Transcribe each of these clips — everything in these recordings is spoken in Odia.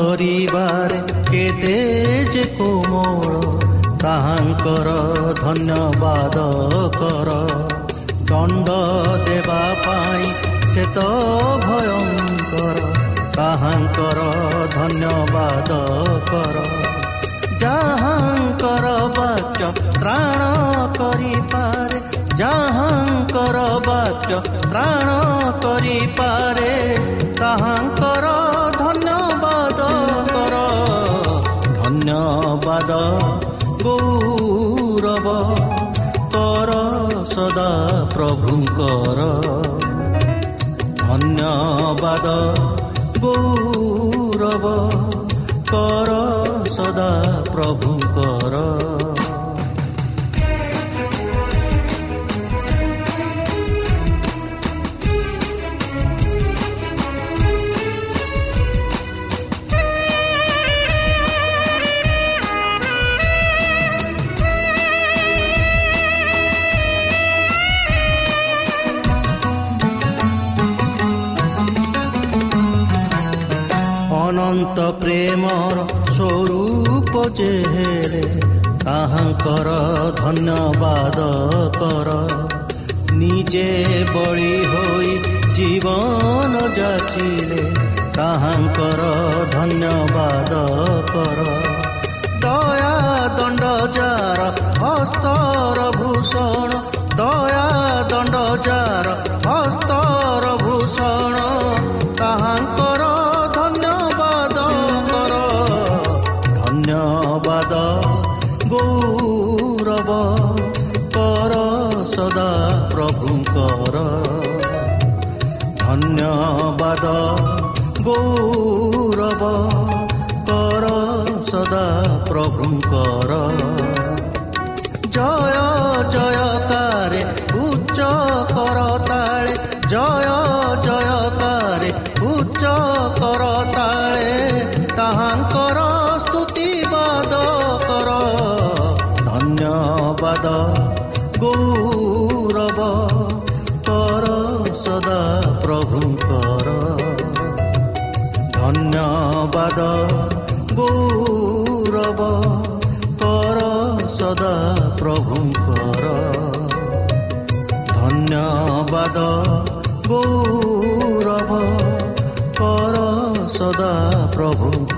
କରିବାରେ କେତେ ଯେ କୋମଳ ତାହାଙ୍କର ଧନ୍ୟବାଦ କର ଦଣ୍ଡ ଦେବା ପାଇଁ ସେ ତ ଭୟଙ୍କର ତାହାଙ୍କର ଧନ୍ୟବାଦ କର ଯାହାଙ୍କର ବାକ୍ୟ ତ୍ରାଣ କରିପାରେ ଯାହାଙ୍କର ବାକ୍ୟ ତ୍ରାଣ କରିପାରେ ତାହାଙ୍କର ଧନ୍ୟବାଦ ଗୌରବ କର ସଦା ପ୍ରଭୁଙ୍କର ଧନ୍ୟବାଦ ଗୌରବ କର ସଦା ପ୍ରଭୁଙ୍କର ତାହାଙ୍କର ଧନ୍ୟବାଦ କର ନିଜେ ବଳି ହୋଇ ଜୀବନ ଯାଚିଲେ ତାହାଙ୍କର ଧନ୍ୟବାଦ କର ଦୟା ଦଣ୍ଡ ଯାର ହସ୍ତର ଭୂଷଣ ଦୟା ଦଣ୍ଡ ଯାର ହସ୍ତର ଭୂଷଣ ତାହାଙ୍କର ଧନ୍ୟବାଦ କର ଧନ୍ୟବାଦ ଗୌରବ କର ସଦା ପ୍ରଭୁଙ୍କର ଧନ୍ୟବାଦ ଗୌରବ କର ସଦା ପ୍ରଭୁଙ୍କର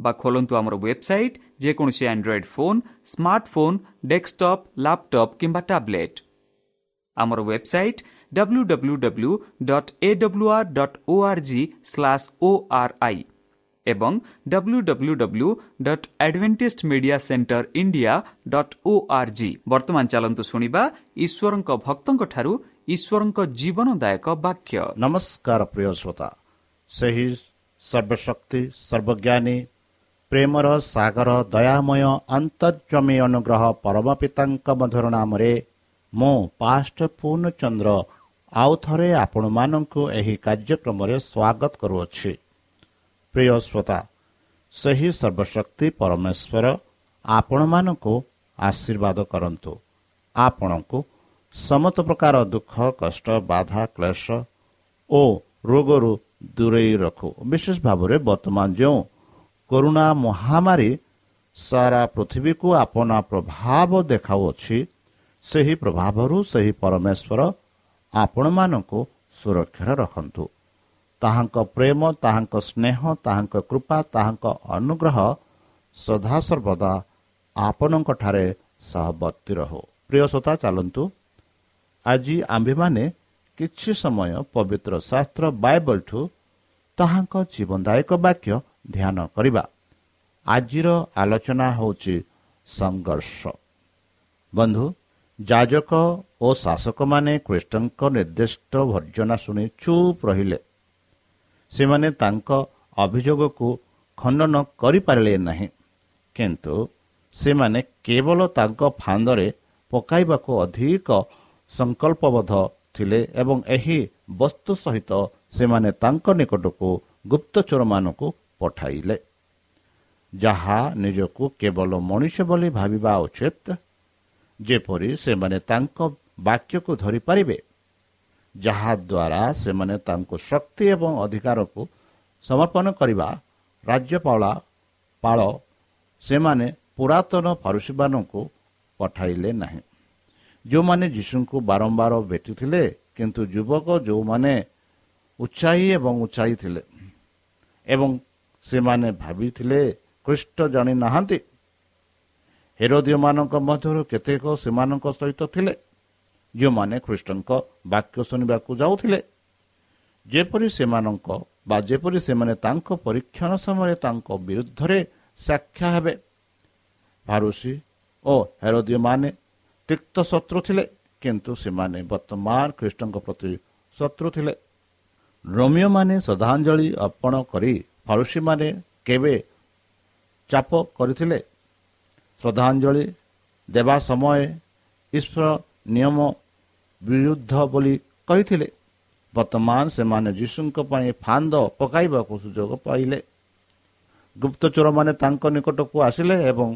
বা খোলন্তু আমার ওয়েবসাইট যে কোনসি Android phone smartphone desktop laptop কিংবা ট্যাবলেট আমার ওয়েবসাইট www.awr.org/ori এবং www.adventistmediacenterindia.org বর্তমান চলন্তু শুনিবা ঈশ্বরଙ୍କ ভক্তଙ୍କ ଠାରୁ ঈশ্বরଙ୍କ জীবনদায়ক বাক্য নমস্কার প্রিয় শ্রোতা সেই সর্বশক্তি সর্বজ্ঞানী ପ୍ରେମର ସାଗର ଦୟାମୟ ଅନ୍ତର୍ଜମୀ ଅନୁଗ୍ରହ ପରମ ପିତାଙ୍କ ମଧୁର ନାମରେ ମୁଁ ପାଷ୍ଟ ପୂର୍ଣ୍ଣଚନ୍ଦ୍ର ଆଉ ଥରେ ଆପଣମାନଙ୍କୁ ଏହି କାର୍ଯ୍ୟକ୍ରମରେ ସ୍ୱାଗତ କରୁଅଛି। ପ୍ରିୟ ଶ୍ରୋତା ସେହି ସର୍ବଶକ୍ତି ପରମେଶ୍ୱର ଆପଣମାନଙ୍କୁ ଆଶୀର୍ବାଦ କରନ୍ତୁ। ଆପଣଙ୍କୁ ସମସ୍ତ ପ୍ରକାର ଦୁଃଖ କଷ୍ଟ ବାଧା କ୍ଲେଶ ଓ ରୋଗରୁ ଦୂରେଇ ରଖୁ। ବିଶେଷ ଭାବରେ ବର୍ତ୍ତମାନ ଯେଉଁ କରୋନା ମହାମାରୀ ସାରା ପୃଥିବୀକୁ ଆପଣା ପ୍ରଭାବ ଦେଖାଉଅଛି ସେହି ପ୍ରଭାବରୁ ସେହି ପରମେଶ୍ୱର ଆପଣମାନଙ୍କୁ ସୁରକ୍ଷାରେ ରଖନ୍ତୁ। ତାହାଙ୍କ ପ୍ରେମ ତାହାଙ୍କ ସ୍ନେହ ତାହାଙ୍କ କୃପା ତାହାଙ୍କ ଅନୁଗ୍ରହ ସଦାସର୍ବଦା ଆପଣଙ୍କଠାରେ ସହବର୍ତ୍ତୀ ରହୁ। ପ୍ରିୟ ଶ୍ରୋତା ଚାଲନ୍ତୁ। ଆଜି ଆମ୍ଭେମାନେ କିଛି ସମୟ ପବିତ୍ର ଶାସ୍ତ୍ର ବାଇବଲଠୁ ତାହାଙ୍କ ଜୀବନଦାୟକ ବାକ୍ୟ ଧ୍ୟାନ କରିବା। ଆଜିର ଆଲୋଚନା ହେଉଛି ସଂଘର୍ଷ। ବନ୍ଧୁ ଯାଜକ ଓ ଶାସକମାନେ କୃଷ୍ଣଙ୍କ ନିର୍ଦ୍ଦିଷ୍ଟ ଭର୍ଜନା ଶୁଣି ଚୁପ୍ ରହିଲେ। ସେମାନେ ତାଙ୍କ ଅଭିଯୋଗକୁ ଖଣ୍ଡନ କରିପାରିଲେ ନାହିଁ। କିନ୍ତୁ ସେମାନେ କେବଳ ତାଙ୍କ ଫାନ୍ଦରେ ପକାଇବାକୁ ଅଧିକ ସଂକଳ୍ପବଦ୍ଧ ଥିଲେ ଏବଂ ଏହି ବସ୍ତୁ ସହିତ ସେମାନେ ତାଙ୍କ ନିକଟକୁ ଗୁପ୍ତଚୋରମାନଙ୍କୁ ପଠାଇଲେ। ଯାହା ନିଜକୁ କେବଳ ମଣିଷ ବୋଲି ଭାବିବା ଉଚିତ ଯେପରି ସେମାନେ ତାଙ୍କ ବାକ୍ୟକୁ ଧରିପାରିବେ ଯାହାଦ୍ୱାରା ସେମାନେ ତାଙ୍କୁ ଶକ୍ତି ଏବଂ ଅଧିକାରକୁ ସମର୍ପଣ କରିବା ରାଜ୍ୟପାଳ ପାଳ ସେମାନେ ପୁରାତନ ଫାରୁସୀମାନଙ୍କୁ ପଠାଇଲେ ନାହିଁ। ଯେଉଁମାନେ ଯୀଶୁଙ୍କୁ ବାରମ୍ବାର ଭେଟିଥିଲେ କିନ୍ତୁ ଯୁବକ ଯେଉଁମାନେ ଉତ୍ସାହୀ ଏବଂ ଉତ୍ସାହୀ ଥିଲେ ଏବଂ ସେମାନେ ଭାବିଥିଲେ ଖ୍ରୀଷ୍ଟ ଜାଣିନାହାନ୍ତି ହେରୋଦିଓମାନଙ୍କ ମଧ୍ୟରୁ କେତେକ ସେମାନଙ୍କ ସହିତ ଥିଲେ। ଯେଉଁମାନେ ଖ୍ରୀଷ୍ଟଙ୍କ ବାକ୍ୟ ଶୁଣିବାକୁ ଯାଉଥିଲେ। ଯେପରି ସେମାନଙ୍କ ବା ଯେପରି ସେମାନେ ତାଙ୍କ ପରୀକ୍ଷଣ ସମୟରେ ତାଙ୍କ ବିରୁଦ୍ଧରେ ସାକ୍ଷା ହେବେ। ଫାରୁସି ଓ ହେରୋଦିଓମାନେ ତିକ୍ତ ଶତ୍ରୁ ଥିଲେ କିନ୍ତୁ ସେମାନେ ବର୍ତ୍ତମାନ ଖ୍ରୀଷ୍ଟଙ୍କ ପ୍ରତି ଶତ୍ରୁ ଥିଲେ। ରୋମିଓମାନେ ଶ୍ରଦ୍ଧାଞ୍ଜଳି ଅର୍ପଣ କରି ଫାରୁସିମାନେ କେବେ ଚାପ କରିଥିଲେ? ଶ୍ରଦ୍ଧାଞ୍ଜଳି ଦେବା ସମୟରେ ଈଶ୍ୱର ନିୟମ ବିରୁଦ୍ଧ ବୋଲି କହିଥିଲେ। ବର୍ତ୍ତମାନ ସେମାନେ ଯୀଶୁଙ୍କ ପାଇଁ ଫାନ୍ଦ ପକାଇବାକୁ ସୁଯୋଗ ପାଇଲେ। ଗୁପ୍ତଚୋରମାନେ ତାଙ୍କ ନିକଟକୁ ଆସିଲେ ଏବଂ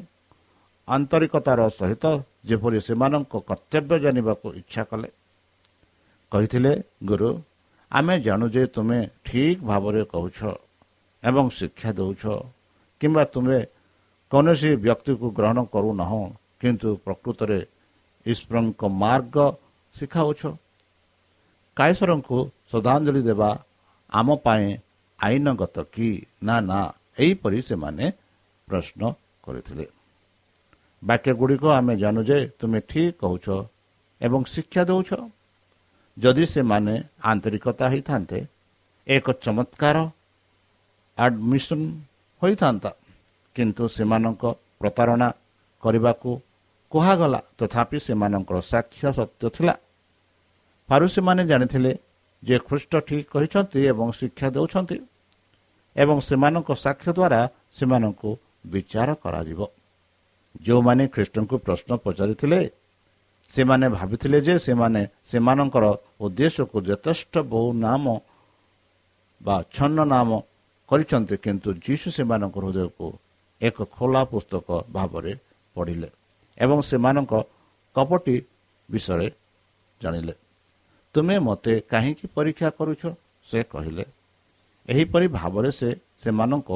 ଆନ୍ତରିକତାର ସହିତ ଯେପରି ସେମାନଙ୍କ କର୍ତ୍ତବ୍ୟ ଜାଣିବାକୁ ଇଚ୍ଛା କଲେ। କହିଥିଲେ ଗୁରୁ ଆମେ ଜାଣୁ ଯେ ତୁମେ ଠିକ୍ ଭାବରେ କହୁଛ। ଏବଂ ଶିକ୍ଷା ଦେଉଛ। କିମ୍ବା ତୁମେ କୌଣସି ବ୍ୟକ୍ତିକୁ ଗ୍ରହଣ କରୁନାହୁଁ କିନ୍ତୁ ପ୍ରକୃତରେ ଈଶ୍ୱରଙ୍କ ମାର୍ଗ ଶିଖାଉଛ। କାୟସରଙ୍କୁ ଶ୍ରଦ୍ଧାଞ୍ଜଳି ଦେବା ଆମ ପାଇଁ ଆଇନଗତ କି? ନା ନା ଏହିପରି ସେମାନେ ପ୍ରଶ୍ନ କରିଥିଲେ। ବାକ୍ୟ ଗୁଡ଼ିକ ଆମେ ଜାଣୁ ଯେ ତୁମେ ଠିକ୍ କହୁଛ ଏବଂ ଶିକ୍ଷା ଦେଉଛ। ଯଦି ସେମାନେ ଆନ୍ତରିକତା ହୋଇଥାନ୍ତେ ଏକ ଚମତ୍କାର ଆଡମିସନ୍ ହୋଇଥାନ୍ତା। କିନ୍ତୁ ସେମାନଙ୍କ ପ୍ରତାରଣା କରିବାକୁ କୁହାଗଲା। ତଥାପି ସେମାନଙ୍କର ସାକ୍ଷ୍ୟ ସତ୍ୟ ଥିଲା। ଫାରୁସିମାନେ ଜାଣିଥିଲେ ଯେ ଖ୍ରୀଷ୍ଟ ଠିକ୍ କହିଛନ୍ତି ଏବଂ ଶିକ୍ଷା ଦେଉଛନ୍ତି ଏବଂ ସେମାନଙ୍କ ସାକ୍ଷ୍ୟ ଦ୍ୱାରା ସେମାନଙ୍କୁ ବିଚାର କରାଯିବ। ଯେଉଁମାନେ ଖ୍ରୀଷ୍ଟଙ୍କୁ ପ୍ରଶ୍ନ ପଚାରିଥିଲେ ସେମାନେ ଭାବିଥିଲେ ଯେ ସେମାନେ ସେମାନଙ୍କର ଉଦ୍ଦେଶ୍ୟକୁ ଯଥେଷ୍ଟ ବହୁ ନାମ ବା ଛନ୍ନ ନାମ କରିଛନ୍ତି କିନ୍ତୁ ଯୀଶୁ ସେମାନଙ୍କ ହୃଦୟକୁ ଏକ ଖୋଲା ପୁସ୍ତକ ଭାବରେ ପଢ଼ିଲେ ଏବଂ ସେମାନଙ୍କ କପଟି ବିଷୟରେ ଜାଣିଲେ। ତୁମେ ମୋତେ କାହିଁକି ପରୀକ୍ଷା କରୁଛ? ସେ କହିଲେ ଏହିପରି ଭାବରେ ସେ ସେମାନଙ୍କ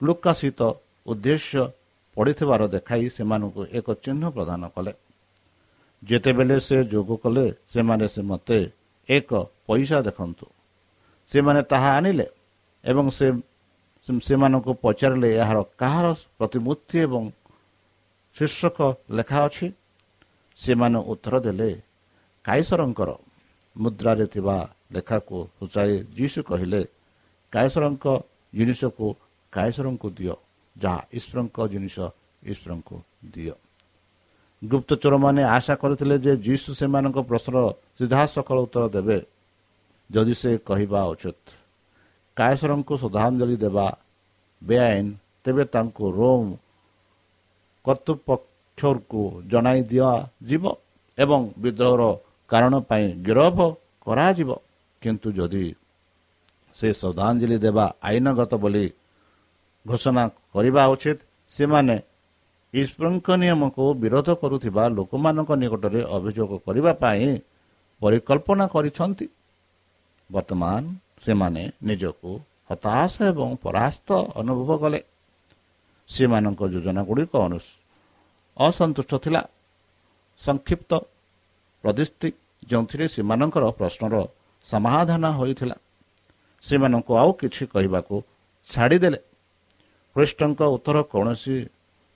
ଲୁକାଶିତ ଉଦ୍ଦେଶ୍ୟ ପଡ଼ିଥିବାର ଦେଖାଇ ସେମାନଙ୍କୁ ଏକ ଚିହ୍ନ ପ୍ରଦାନ କଲେ। ଯେତେବେଳେ ସେ ଯୋଗ କଲେ ସେମାନେ ସେ ମୋତେ ଏକ ପଇସା ଦେଖନ୍ତୁ। ସେମାନେ ତାହା ଆଣିଲେ ଏବଂ ସେ ସେମାନଙ୍କୁ ପଚାରିଲେ ଏହାର କାହାର ପ୍ରତିମୂର୍ତ୍ତି ଏବଂ ଶୀର୍ଷକ ଲେଖା ଅଛି? ସେମାନେ ଉତ୍ତର ଦେଲେ କାଇସରଙ୍କର ମୁଦ୍ରାରେ ଥିବା ଲେଖାକୁ ସୂଚାଇ ଯୀଶୁ କହିଲେ କାଇସରଙ୍କ ଜିନିଷକୁ କାଇସରଙ୍କୁ ଦିଅ ଯାହା ଈଶ୍ୱରଙ୍କ ଜିନିଷ ଈଶ୍ୱରଙ୍କୁ ଦିଅ ଗୁପ୍ତଚୋରମାନେ ଆଶା କରିଥିଲେ ଯେ ଯୀଶୁ ସେମାନଙ୍କ ପ୍ରଶ୍ନର ସିଧାସଖଳ ଉତ୍ତର ଦେବେ। ଯଦି ସେ କହିବା ଉଚିତ କାୟସରଙ୍କୁ ଶ୍ରଦ୍ଧାଞ୍ଜଳି ଦେବା ବେଆଇନ ତେବେ ତାଙ୍କୁ ରୋମ କର୍ତ୍ତୃପକ୍ଷକୁ ଜଣାଇ ଦିଆଯିବ ଏବଂ ବିଦ୍ରୋହର କାରଣ ପାଇଁ ଗିରଫ କରାଯିବ। କିନ୍ତୁ ଯଦି ସେ ଶ୍ରଦ୍ଧାଞ୍ଜଳି ଦେବା ଆଇନଗତ ବୋଲି ଘୋଷଣା କରିବା ଉଚିତ ସେମାନେ ଈଶ୍ୱରଙ୍କ ନିୟମକୁ ବିରୋଧ କରୁଥିବା ଲୋକମାନଙ୍କ ନିକଟରେ ଅଭିଯୋଗ କରିବା ପାଇଁ ପରିକଳ୍ପନା କରିଛନ୍ତି। ବର୍ତ୍ତମାନ ସେମାନେ ନିଜକୁ ହତାଶ ଏବଂ ପରାସ୍ତ ଅନୁଭବ କଲେ। ସେମାନଙ୍କ ଯୋଜନା ଗୁଡ଼ିକ ଅସନ୍ତୁଷ୍ଟ ଥିଲା। ସଂକ୍ଷିପ୍ତ ପ୍ରଦିଷ୍ଟି ଯେଉଁଥିରେ ସେମାନଙ୍କର ପ୍ରଶ୍ନର ସମାଧାନ ହୋଇଥିଲା। ସେମାନଙ୍କୁ ଆଉ କିଛି କହିବାକୁ ଛାଡ଼ିଦେଲେ। ଖ୍ରୀଷ୍ଟଙ୍କ ଉତ୍ତର କୌଣସି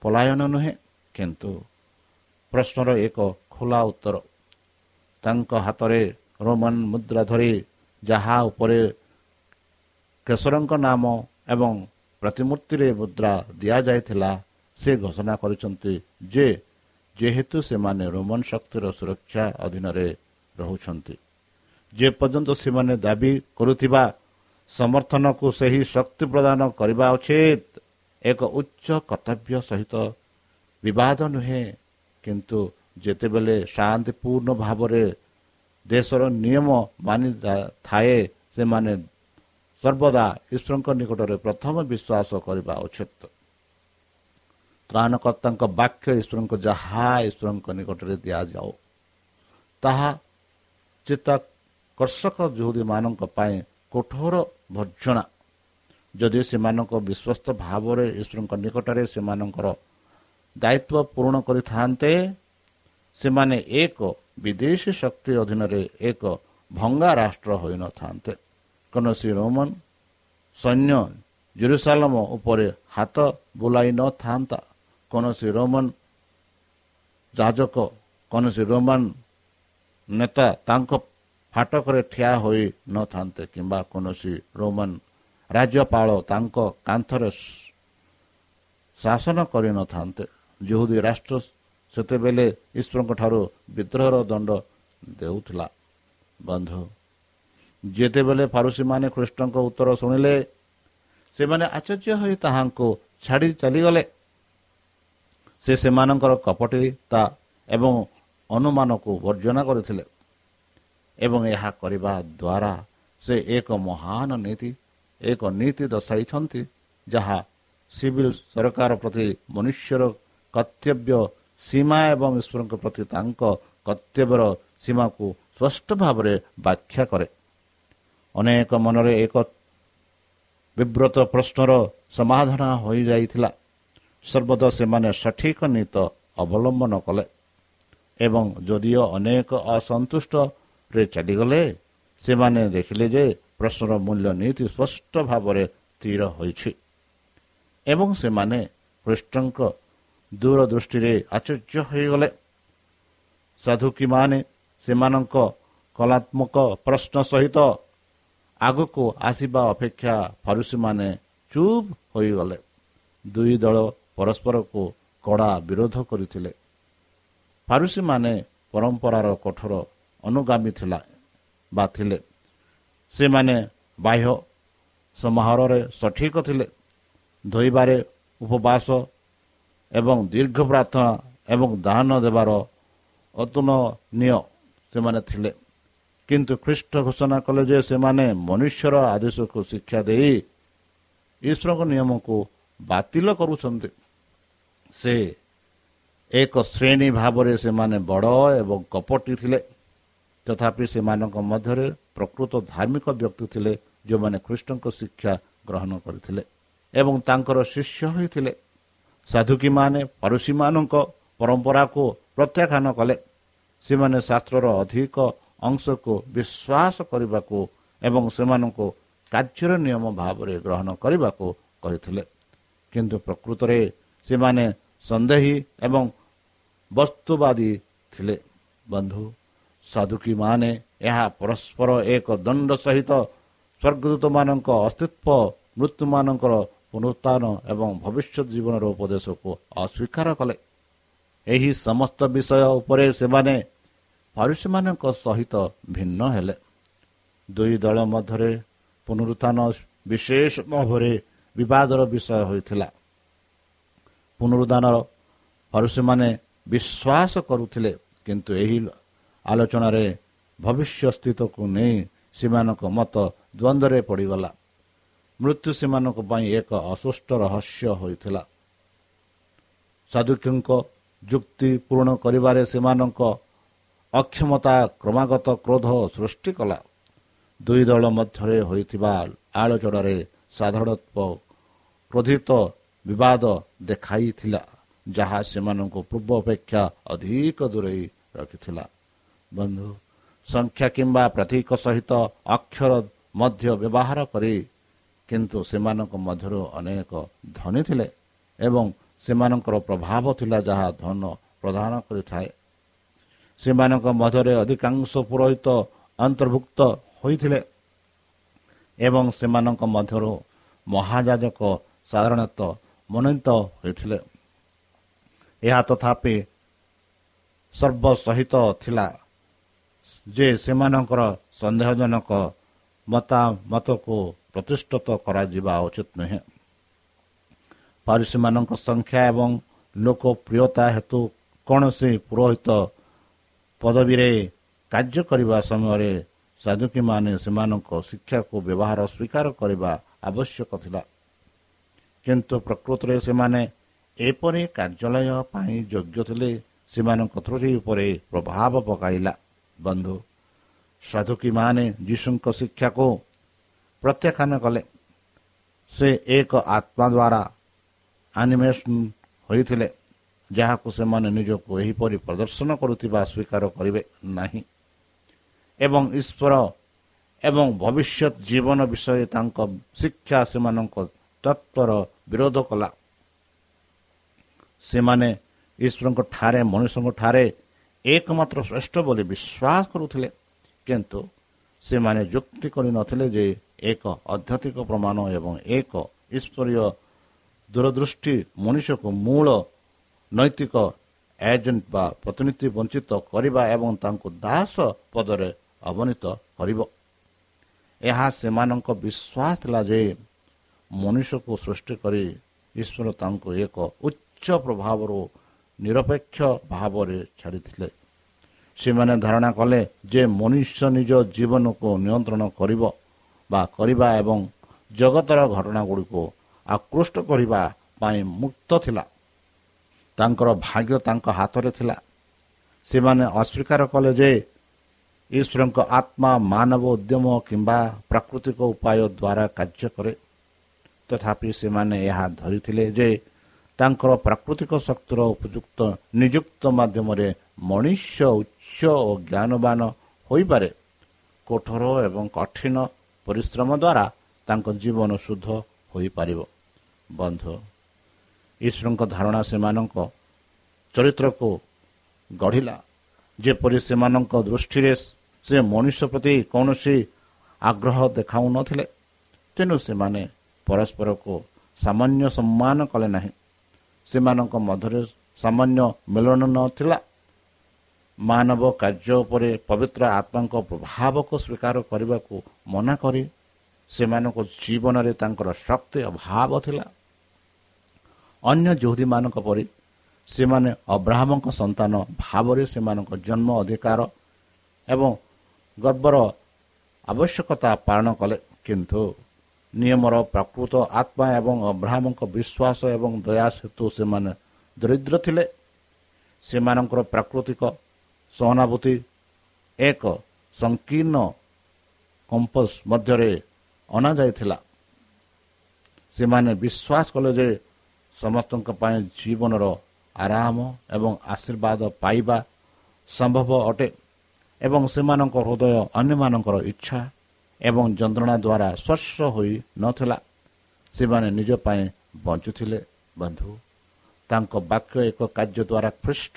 ପଲାୟନ ନୁହେଁ କିନ୍ତୁ ପ୍ରଶ୍ନର ଏକ ଖୋଲା ଉତ୍ତର। ତାଙ୍କ ହାତରେ ରୋମାନ ମୁଦ୍ରା ଧରି ଯାହା ଉପରେ କେଶରଙ୍କ ନାମ ଏବଂ ପ୍ରତିମୂର୍ତ୍ତିରେ ମୁଦ୍ରା ଦିଆଯାଇଥିଲା ସେ ଘୋଷଣା କରିଛନ୍ତି ଯେ ଯେହେତୁ ସେମାନେ ରୋମାନ ଶକ୍ତିର ସୁରକ୍ଷା ଅଧୀନରେ ରହୁଛନ୍ତି। ଯେପର୍ଯ୍ୟନ୍ତ ସେମାନେ ଦାବି କରୁଥିବା ସମର୍ଥନକୁ ସେହି ଶକ୍ତି ପ୍ରଦାନ କରିବା ଉଚିତ ଏକ ଉଚ୍ଚ କର୍ତ୍ତବ୍ୟ ସହିତ ବିବାଦ ନୁହେଁ କିନ୍ତୁ ଯେତେବେଳେ ଶାନ୍ତିପୂର୍ଣ୍ଣ ଭାବରେ ଦେଶର ନିୟମ ମାନି ଥାଏ ସେମାନେ ସର୍ବଦା ଈଶ୍ୱରଙ୍କ ନିକଟରେ ପ୍ରଥମ ବିଶ୍ୱାସ କରିବା ଉଚିତ। ତ୍ରାଣକର୍ତ୍ତାଙ୍କ ବାକ୍ୟ ଈଶ୍ୱରଙ୍କ ଯାହା ଈଶ୍ୱରଙ୍କ ନିକଟରେ ଦିଆଯାଉ ତାହା ଚିତ୍ତାକର୍ଷକ ଯୁହୁଦୀମାନଙ୍କ ପାଇଁ କଠୋର ଭର୍ଜନା। ଯଦି ସେମାନଙ୍କ ବିଶ୍ୱସ୍ତ ଭାବରେ ଈଶ୍ୱରଙ୍କ ନିକଟରେ ସେମାନଙ୍କର ଦାୟିତ୍ୱ ପୂରଣ କରିଥାନ୍ତେ ସେମାନେ ଏକ ବିଦେଶୀ ଶକ୍ତି ଅଧୀନରେ ଏକ ଭଙ୍ଗା ରାଷ୍ଟ୍ର ହୋଇନଥାନ୍ତେ। କୌଣସି ରୋମନ ସୈନ୍ୟ ଜେରୁସାଲମ ଉପରେ ହାତ ବୁଲାଇ ନଥାନ୍ତା। କୌଣସି ରୋମନ ଯାଜକ କୌଣସି ରୋମାନ ନେତା ତାଙ୍କ ଫାଟକରେ ଠିଆ ହୋଇ ନଥାନ୍ତେ କିମ୍ବା କୌଣସି ରୋମାନ ରାଜ୍ୟପାଳ ତାଙ୍କ କାନ୍ଥରେ ଶାସନ କରିନଥାନ୍ତେ। ଯେହୁଦୀ ରାଷ୍ଟ୍ର ସେତେବେଳେ ଈଶ୍ୱରଙ୍କ ଠାରୁ ବିଦ୍ରୋହର ଦଣ୍ଡ ଦେଉଥିଲା। ବନ୍ଧୁ ଯେତେବେଳେ ଫାରୁସୀମାନେ ଖ୍ରୀଷ୍ଟଙ୍କ ଉତ୍ତର ଶୁଣିଲେ ସେମାନେ ଆଶ୍ଚର୍ଯ୍ୟ ହୋଇ ତାହାଙ୍କୁ ଛାଡ଼ି ଚାଲିଗଲେ। ସେ ସେମାନଙ୍କର କପଟିତା ଏବଂ ଅନୁମାନକୁ ବର୍ଜନା କରିଥିଲେ ଏବଂ ଏହା କରିବା ଦ୍ୱାରା ସେ ଏକ ମହାନ ନୀତି ଏକ ନୀତି ଦର୍ଶାଇଛନ୍ତି ଯାହା ସିଭିଲ ସରକାର ପ୍ରତି ମନୁଷ୍ୟର କର୍ତ୍ତବ୍ୟ ସୀମା ଏବଂ ଈଶ୍ୱରଙ୍କ ପ୍ରତି ତାଙ୍କ କର୍ତ୍ତବ୍ୟର ସୀମାକୁ ସ୍ପଷ୍ଟ ଭାବରେ ବ୍ୟାଖ୍ୟା କରେ। ଅନେକ ମନରେ ଏକ ବିବ୍ରତ ପ୍ରଶ୍ନର ସମାଧାନ ହୋଇଯାଇଥିଲା। ସର୍ବଦା ସେମାନେ ସଠିକ ନୀତ ଅବଲମ୍ବନ କଲେ ଏବଂ ଯଦିଓ ଅନେକ ଅସନ୍ତୁଷ୍ଟରେ ଚାଲିଗଲେ ସେମାନେ ଦେଖିଲେ ଯେ ପ୍ରଶ୍ନର ମୂଲ୍ୟ ନୀତି ସ୍ପଷ୍ଟ ଭାବରେ ସ୍ଥିର ହୋଇଛି ଏବଂ ସେମାନେ କୃଷ୍ଣଙ୍କ ଦୂରଦୃଷ୍ଟିରେ ଆଶ୍ଚର୍ଯ୍ୟ ହୋଇଗଲେ। ସାଧୁକୀମାନେ ସେମାନଙ୍କ କଳାତ୍ମକ ପ୍ରଶ୍ନ ସହିତ ଆଗକୁ ଆସିବା ଅପେକ୍ଷା ଫରୁସିମାନେ ଚୁପ୍ ହୋଇଗଲେ। ଦୁଇ ଦଳ ପରସ୍ପରକୁ କଡ଼ା ବିରୋଧ କରିଥିଲେ। ଫାରୁସିମାନେ ପରମ୍ପରାର କଠୋର ଅନୁଗାମୀ ଥିଲା ବା ଥିଲେ। ସେମାନେ ବାହ୍ୟ ସମାରୋହରେ ସଠିକ ଥିଲେ। ଧୋଇବାରେ ଉପବାସ ଏବଂ ଦୀର୍ଘ ପ୍ରାର୍ଥନା ଏବଂ ଦାନ ଦେବାର ଅତୁଳନୀୟ ସେମାନେ ଥିଲେ। କିନ୍ତୁ ଖ୍ରୀଷ୍ଟ ଘୋଷଣା କଲେ ଯେ ସେମାନେ ମନୁଷ୍ୟର ଆଦେଶକୁ ଶିକ୍ଷା ଦେଇ ଈଶ୍ୱରଙ୍କ ନିୟମକୁ ବାତିଲ କରୁଛନ୍ତି। ସେ ଏକ ଶ୍ରେଣୀ ଭାବରେ ସେମାନେ ବଡ଼ ଏବଂ କପଟି ଥିଲେ। ତଥାପି ସେମାନଙ୍କ ମଧ୍ୟରେ ପ୍ରକୃତ ଧାର୍ମିକ ବ୍ୟକ୍ତି ଥିଲେ ଯେଉଁମାନେ ଖ୍ରୀଷ୍ଟଙ୍କ ଶିକ୍ଷା ଗ୍ରହଣ କରିଥିଲେ ଏବଂ ତାଙ୍କର ଶିଷ୍ୟ ହୋଇଥିଲେ। ସାଧୁକୀମାନେ ପାରୁସୀମାନଙ୍କ ପରମ୍ପରାକୁ ପ୍ରତ୍ୟାଖ୍ୟାନ କଲେ। ସେମାନେ ଶାସ୍ତ୍ରର ଅଧିକ ଅଂଶକୁ ବିଶ୍ୱାସ କରିବାକୁ ଏବଂ ସେମାନଙ୍କୁ କାର୍ଯ୍ୟର ନିୟମ ଭାବରେ ଗ୍ରହଣ କରିବାକୁ କହିଥିଲେ। କିନ୍ତୁ ପ୍ରକୃତରେ ସେମାନେ ସନ୍ଦେହୀ ଏବଂ ବସ୍ତୁବାଦୀ ଥିଲେ। ବନ୍ଧୁ ସାଧୁକୀମାନେ ଏହା ପରସ୍ପର ଏକ ଦଣ୍ଡ ସହିତ ସ୍ୱର୍ଗଦୂତମାନଙ୍କ ଅସ୍ତିତ୍ୱ ମୃତ୍ୟୁମାନଙ୍କର ପୁନରୁତ୍ଥାନ ଏବଂ ଭବିଷ୍ୟତ ଜୀବନର ଉପଦେଶକୁ ଅସ୍ୱୀକାର କଲେ ଏହି ସମସ୍ତ ବିଷୟ ଉପରେ ସେମାନେ ପାରୁସୀମାନଙ୍କ ସହିତ ଭିନ୍ନ ହେଲେ। ଦୁଇ ଦଳ ମଧ୍ୟରେ ପୁନରୁତ୍ଥାନ ବିଶେଷ ଭାବରେ ବିବାଦର ବିଷୟ ହୋଇଥିଲା। ପୁନରୁଦ୍ଧାନର ପରୁଷମାନେ ବିଶ୍ୱାସ କରୁଥିଲେ କିନ୍ତୁ ଏହି ଆଲୋଚନାରେ ଭବିଷ୍ୟ ସ୍ଥିତକୁ ନେଇ ସେମାନଙ୍କ ମତ ଦ୍ୱନ୍ଦ୍ୱରେ ପଡ଼ିଗଲା। ମୃତ୍ୟୁ ସେମାନଙ୍କ ପାଇଁ ଏକ ଅସୁଷ୍ଟ ରହସ୍ୟ ହୋଇଥିଲା। ସାଧୁକ୍ୟଙ୍କ ଯୁକ୍ତି ପୂରଣ କରିବାରେ ସେମାନଙ୍କ ଅକ୍ଷମତା କ୍ରମାଗତ କ୍ରୋଧ ସୃଷ୍ଟି କଲା। ଦୁଇ ଦଳ ମଧ୍ୟରେ ହୋଇଥିବା ଆଲୋଚନାରେ ସାଧାରଣତଃ କ୍ରୋଧିତ ବିବାଦ ଦେଖାଇଥିଲା ଯାହା ସେମାନଙ୍କୁ ପୂର୍ବ ଅପେକ୍ଷା ଅଧିକ ଦୂରେଇ ରଖିଥିଲା। ବନ୍ଧୁ ସଂଖ୍ୟା କିମ୍ବା ପ୍ରତୀକ ସହିତ ଅକ୍ଷର ମଧ୍ୟ ବ୍ୟବହାର କରି କିନ୍ତୁ ସେମାନଙ୍କ ମଧ୍ୟରୁ ଅନେକ ଧନୀ ଥିଲେ ଏବଂ ସେମାନଙ୍କର ପ୍ରଭାବ ଥିଲା ଯାହା ଧନ ପ୍ରଦାନ କରିଥାଏ। ସେମାନଙ୍କ ମଧ୍ୟରେ ଅଧିକାଂଶ ପୁରୋହିତ ଅନ୍ତର୍ଭୁକ୍ତ ହୋଇଥିଲେ ଏବଂ ସେମାନଙ୍କ ମଧ୍ୟରୁ ମହାଯାଜକ ସାଧାରଣତଃ ମନୋନୀତ ହୋଇଥିଲେ। ଏହା ତଥାପି ସର୍ବସହିତ ଥିଲା ଯେ ସେମାନଙ୍କର ସନ୍ଦେହଜନକ ମତାମତକୁ ପ୍ରତିଷ୍ଠିତ କରାଯିବା ଉଚିତ ନୁହେଁ। ପାରିସୀମାନଙ୍କ ସଂଖ୍ୟା ଏବଂ ଲୋକପ୍ରିୟତା ହେତୁ କୌଣସି ପୁରୋହିତ ପଦବୀରେ କାର୍ଯ୍ୟ କରିବା ସମୟରେ ସାଧୁକୀମାନେ ସେମାନଙ୍କ ଶିକ୍ଷାକୁ ବ୍ୟବହାର ସ୍ୱୀକାର କରିବା ଆବଶ୍ୟକ ଥିଲା। କିନ୍ତୁ ପ୍ରକୃତରେ ସେମାନେ ଏପରି କାର୍ଯ୍ୟାଳୟ ପାଇଁ ଯୋଗ୍ୟ ଥିଲେ ସେମାନଙ୍କ ତ୍ରୁଟି ଉପରେ ପ୍ରଭାବ ପକାଇଲା। ବନ୍ଧୁ ସାଧୁକୀମାନେ ଯୀଶୁଙ୍କ ଶିକ୍ଷାକୁ ପ୍ରତ୍ୟାଖ୍ୟାନ କଲେ। ସେ ଏକ ଆତ୍ମା ଦ୍ୱାରା ଆନିମେସନ ହୋଇଥିଲେ ଯାହାକୁ ସେମାନେ ନିଜକୁ ଏହିପରି ପ୍ରଦର୍ଶନ କରୁଥିବା ସ୍ୱୀକାର କରିବେ ନାହିଁ। ଏବଂ ଈଶ୍ୱର ଏବଂ ଭବିଷ୍ୟତ ଜୀବନ ବିଷୟରେ ତାଙ୍କ ଶିକ୍ଷା ସେମାନଙ୍କ ତତ୍ଵର ବିରୋଧ କଲା। ସେମାନେ ଈଶ୍ୱରଙ୍କ ଠାରେ ମନୁଷ୍ୟଙ୍କ ଠାରେ ଏକମାତ୍ର ଶ୍ରେଷ୍ଠ ବୋଲି ବିଶ୍ୱାସ କରୁଥିଲେ। କିନ୍ତୁ ସେମାନେ ଯୁକ୍ତି କରିନଥିଲେ ଯେ ଏକ ଆଧ୍ୟାତ୍ମିକ ପ୍ରମାଣ ଏବଂ ଏକ ଈଶ୍ୱରୀୟ ଦୂରଦୃଷ୍ଟି ମଣିଷକୁ ମୂଳ ନୈତିକ ଏଜେଣ୍ଟ ବା ପ୍ରତିନିଧି ବଞ୍ଚିତ କରିବା ଏବଂ ତାଙ୍କୁ ଦାସ ପଦରେ ଅବନୀତ କରିବ। ଏହା ସେମାନଙ୍କ ବିଶ୍ୱାସ ଥିଲା ଯେ ମନୁଷ୍ୟକୁ ସୃଷ୍ଟି କରି ଈଶ୍ୱର ତାଙ୍କୁ ଏକ ଉଚ୍ଚ ପ୍ରଭାବରୁ ନିରପେକ୍ଷ ଭାବରେ ଛାଡ଼ିଥିଲେ। ସେମାନେ ଧାରଣା କଲେ ଯେ ମନୁଷ୍ୟ ନିଜ ଜୀବନକୁ ନିୟନ୍ତ୍ରଣ କରିବ ବା କରିବା ଏବଂ ଜଗତର ଘଟଣା ଗୁଡ଼ିକୁ ଆକୃଷ୍ଟ କରିବା ପାଇଁ ମୁକ୍ତ ଥିଲା। ତାଙ୍କର ଭାଗ୍ୟ ତାଙ୍କ ହାତରେ ଥିଲା। ସେମାନେ ଅସ୍ୱୀକାର କଲେ ଯେ ଈଶ୍ୱରଙ୍କ ଆତ୍ମା ମାନବ ଉଦ୍ୟମ କିମ୍ବା ପ୍ରାକୃତିକ ଉପାୟ ଦ୍ୱାରା କାର୍ଯ୍ୟ କରେ। ତଥାପି ସେମାନେ ଏହା ଧରିଥିଲେ ଯେ ତାଙ୍କର ପ୍ରାକୃତିକ ଶକ୍ତିର ଉପଯୁକ୍ତ ନିଯୁକ୍ତ ମାଧ୍ୟମରେ ମଣିଷ ଉଚ୍ଚ ଓ ଜ୍ଞାନବାନ ହୋଇପାରେ। କଠୋର ଏବଂ କଠିନ ପରିଶ୍ରମ ଦ୍ୱାରା ତାଙ୍କ ଜୀବନ ଶୁଦ୍ଧ ହୋଇପାରିବ। ବନ୍ଧୁ ଈଶ୍ୱରଙ୍କ ଧାରଣା ସେମାନଙ୍କ ଚରିତ୍ରକୁ ଗଢ଼ିଲା। ଯେପରି ସେମାନଙ୍କ ଦୃଷ୍ଟିରେ ସେ ମନୁଷ୍ୟ ପ୍ରତି କୌଣସି ଆଗ୍ରହ ଦେଖାଉନଥିଲେ ତେଣୁ ସେମାନେ ପରସ୍ପରକୁ ସାମାନ୍ୟ ସମ୍ମାନ କଲେ ନାହିଁ। ସେମାନଙ୍କ ମଧ୍ୟରେ ସାମାନ୍ୟ ମିଳନ ନଥିଲା। ମାନବ କାର୍ଯ୍ୟ ଉପରେ ପବିତ୍ର ଆତ୍ମାଙ୍କ ପ୍ରଭାବକୁ ସ୍ୱୀକାର କରିବାକୁ ମନା କରି ସେମାନଙ୍କ ଜୀବନରେ ତାଙ୍କର ଶକ୍ତି ଅଭାବ ଥିଲା। ଅନ୍ୟ ଯୁହୁଦୀମାନଙ୍କ ପରି ସେମାନେ ଅବ୍ରାହ୍ମଙ୍କ ସନ୍ତାନ ଭାବରେ ସେମାନଙ୍କ ଜନ୍ମ ଅଧିକାର ଏବଂ ଗର୍ବର ଆବଶ୍ୟକତା ପାଳନ କଲେ। କିନ୍ତୁ ନିୟମର ପ୍ରକୃତ ଆତ୍ମା ଏବଂ ଅବ୍ରାହ୍ମଙ୍କ ବିଶ୍ୱାସ ଏବଂ ଦୟା ହେତୁ ସେମାନେ ଦରିଦ୍ର ଥିଲେ। ସେମାନଙ୍କର ପ୍ରାକୃତିକ ସହାନୁଭୂତି ଏକ ସଂକୀର୍ଣ୍ଣ କମ୍ପୋଜ ମଧ୍ୟରେ ଅଣାଯାଇଥିଲା ସେମାନେ ବିଶ୍ୱାସ କଲେ ଯେ ସମସ୍ତଙ୍କ ପାଇଁ ଜୀବନର ଆରାମ ଏବଂ ଆଶୀର୍ବାଦ ପାଇବା ସମ୍ଭବ ଅଟେ ଏବଂ ସେମାନଙ୍କ ହୃଦୟ ଅନ୍ୟମାନଙ୍କର ଇଚ୍ଛା ଏବଂ ଯନ୍ତ୍ରଣା ଦ୍ୱାରା ସ୍ପର୍ଶ ହୋଇନଥିଲା ସେମାନେ ନିଜ ପାଇଁ ବଞ୍ଚୁଥିଲେ ବନ୍ଧୁ। ତାଙ୍କ ବାକ୍ୟ ଏକ କାର୍ଯ୍ୟ ଦ୍ୱାରା ଖ୍ରୀଷ୍ଟ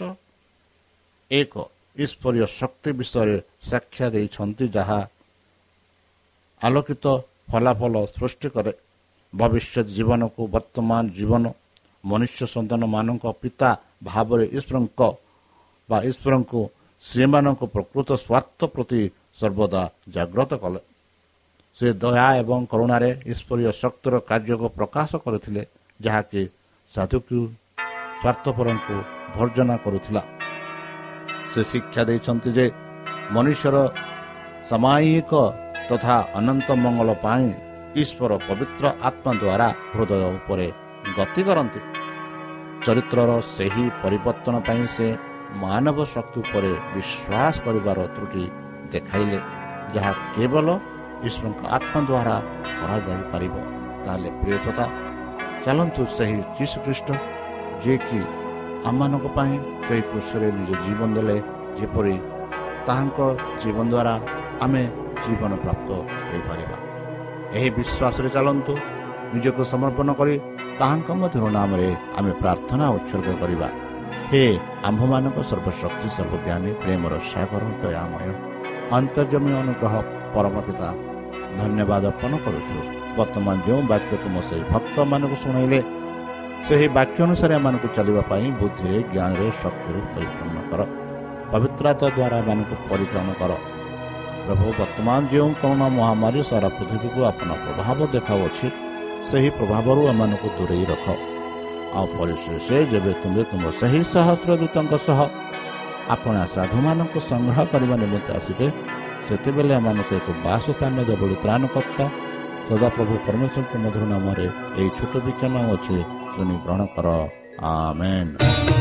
ଏକ ଈଶ୍ୱରୀୟ ଶକ୍ତି ବିଷୟରେ ସାକ୍ଷା ଦେଇଛନ୍ତି ଯାହା ଆଲୋକିତ ଫଳାଫଳ ସୃଷ୍ଟି କରେ। ଭବିଷ୍ୟତ ଜୀବନକୁ ବର୍ତ୍ତମାନ ଜୀବନ ମନୁଷ୍ୟ ସନ୍ତାନମାନଙ୍କ ପିତା ଭାବରେ ଈଶ୍ୱରଙ୍କ ବା ଈଶ୍ୱରଙ୍କୁ ସେମାନଙ୍କ ପ୍ରକୃତ ସ୍ୱାର୍ଥ ପ୍ରତି ସର୍ବଦା ଜାଗ୍ରତ କଲେ। ସେ ଦୟା ଏବଂ କରୁଣାରେ ଈଶ୍ୱରୀୟ ଶକ୍ତିର କାର୍ଯ୍ୟକୁ ପ୍ରକାଶ କରିଥିଲେ ଯାହାକି ସାଧୁକୁ ସ୍ୱାର୍ଥପରଙ୍କୁ ଭର୍ଜନା କରୁଥିଲା। ସେ ଶିକ୍ଷା ଦେଇଛନ୍ତି ଯେ ମନୁଷ୍ୟର ସାମାୟିକ ତଥା ଅନନ୍ତ ମଙ୍ଗଳ ପାଇଁ ଈଶ୍ୱର ପବିତ୍ର ଆତ୍ମା ଦ୍ୱାରା ହୃଦୟ ଉପରେ ଗତି କରନ୍ତି। ଚରିତ୍ରର ସେହି ପରିବର୍ତ୍ତନ ପାଇଁ ସେ ମାନବ ଶକ୍ତି ଉପରେ ବିଶ୍ୱାସ କରିବାର ତ୍ରୁଟି ଦେଖାଇଲେ ଯାହା କେବଳ ଈଶ୍ୱରଙ୍କ ଆତ୍ମା ଦ୍ୱାରା କରାଯାଇପାରିବ। ତାହେଲେ ପ୍ରିୟତା ଚାଲନ୍ତୁ ସେହି ଯୀଶୁଖ୍ରୀଷ୍ଟ ଯିଏକି ଆମମାନଙ୍କ ପାଇଁ ସେହି କୃଷରେ ନିଜ ଜୀବନ ଦେଲେ ଯେପରି ତାହାଙ୍କ ଜୀବନ ଦ୍ୱାରା ଆମେ ଜୀବନ ପ୍ରାପ୍ତ ହୋଇପାରିବା ଏହି ବିଶ୍ୱାସରେ ଚାଲନ୍ତୁ ନିଜକୁ ସମର୍ପଣ କରି ତାହାଙ୍କ ମଧ୍ୟରୁ ନାମରେ ଆମେ ପ୍ରାର୍ଥନା ଉତ୍ସର୍ଗ କରିବା ହେ ଆମ୍ଭମାନଙ୍କ ସର୍ବଶକ୍ତି ସର୍ବଜ୍ଞାନୀ ପ୍ରେମର ସାଗର ଦୟାମୟ ଅନ୍ତର୍ଜମୀ ଅନୁଗ୍ରହ ପରମ ପିତା ଧନ୍ୟବାଦ ଅର୍ପଣ କରୁଛୁ ବର୍ତ୍ତମାନ ଯେଉଁ ବାକ୍ୟ ତୁମ ସେହି ଭକ୍ତମାନଙ୍କୁ ଶୁଣାଇଲେ ସେହି ବାକ୍ୟ ଅନୁସାରେ ଏମାନଙ୍କୁ ଚାଲିବା ପାଇଁ ବୁଦ୍ଧିରେ ଜ୍ଞାନରେ ଶକ୍ତିରେ ପରିପୂର୍ଣ୍ଣ କର ପବିତ୍ରତା ଦ୍ୱାରା ଏମାନଙ୍କୁ ପରିଚାଳନା କର ପ୍ରଭୁ ବର୍ତ୍ତମାନ ଯେଉଁ କରୋନା ମହାମାରୀ ସାରା ପୃଥିବୀକୁ ଆପଣ ପ୍ରଭାବ ଦେଖାଉଅଛି ସେହି ପ୍ରଭାବରୁ ଏମାନଙ୍କୁ ଦୂରେଇ ରଖ ଆଉ ପରିଶେଷ ଯେବେ ତୁମେ ତୁମ ସେହି ସହସ୍ର ଦୂତଙ୍କ ସହ ଆପଣ ସାଧୁମାନଙ୍କୁ ସଂଗ୍ରହ କରିବା ନିମନ୍ତେ ଆସିବେ ସେତେବେଳେ ଏମାନଙ୍କୁ ଏକ ବାସ ସ୍ଥାନ ଯେଭଳି ତ୍ରାଣକର୍ତ୍ତା ସଦାପ୍ରଭୁ ପରମେଶ୍ୱରଙ୍କ ମଧୁର ନାମରେ ଏହି ଛୋଟ ବିଜ୍ଞାନ ଅଛି ଶୁଣି ଗ୍ରହଣ କର। ଆମେନ୍।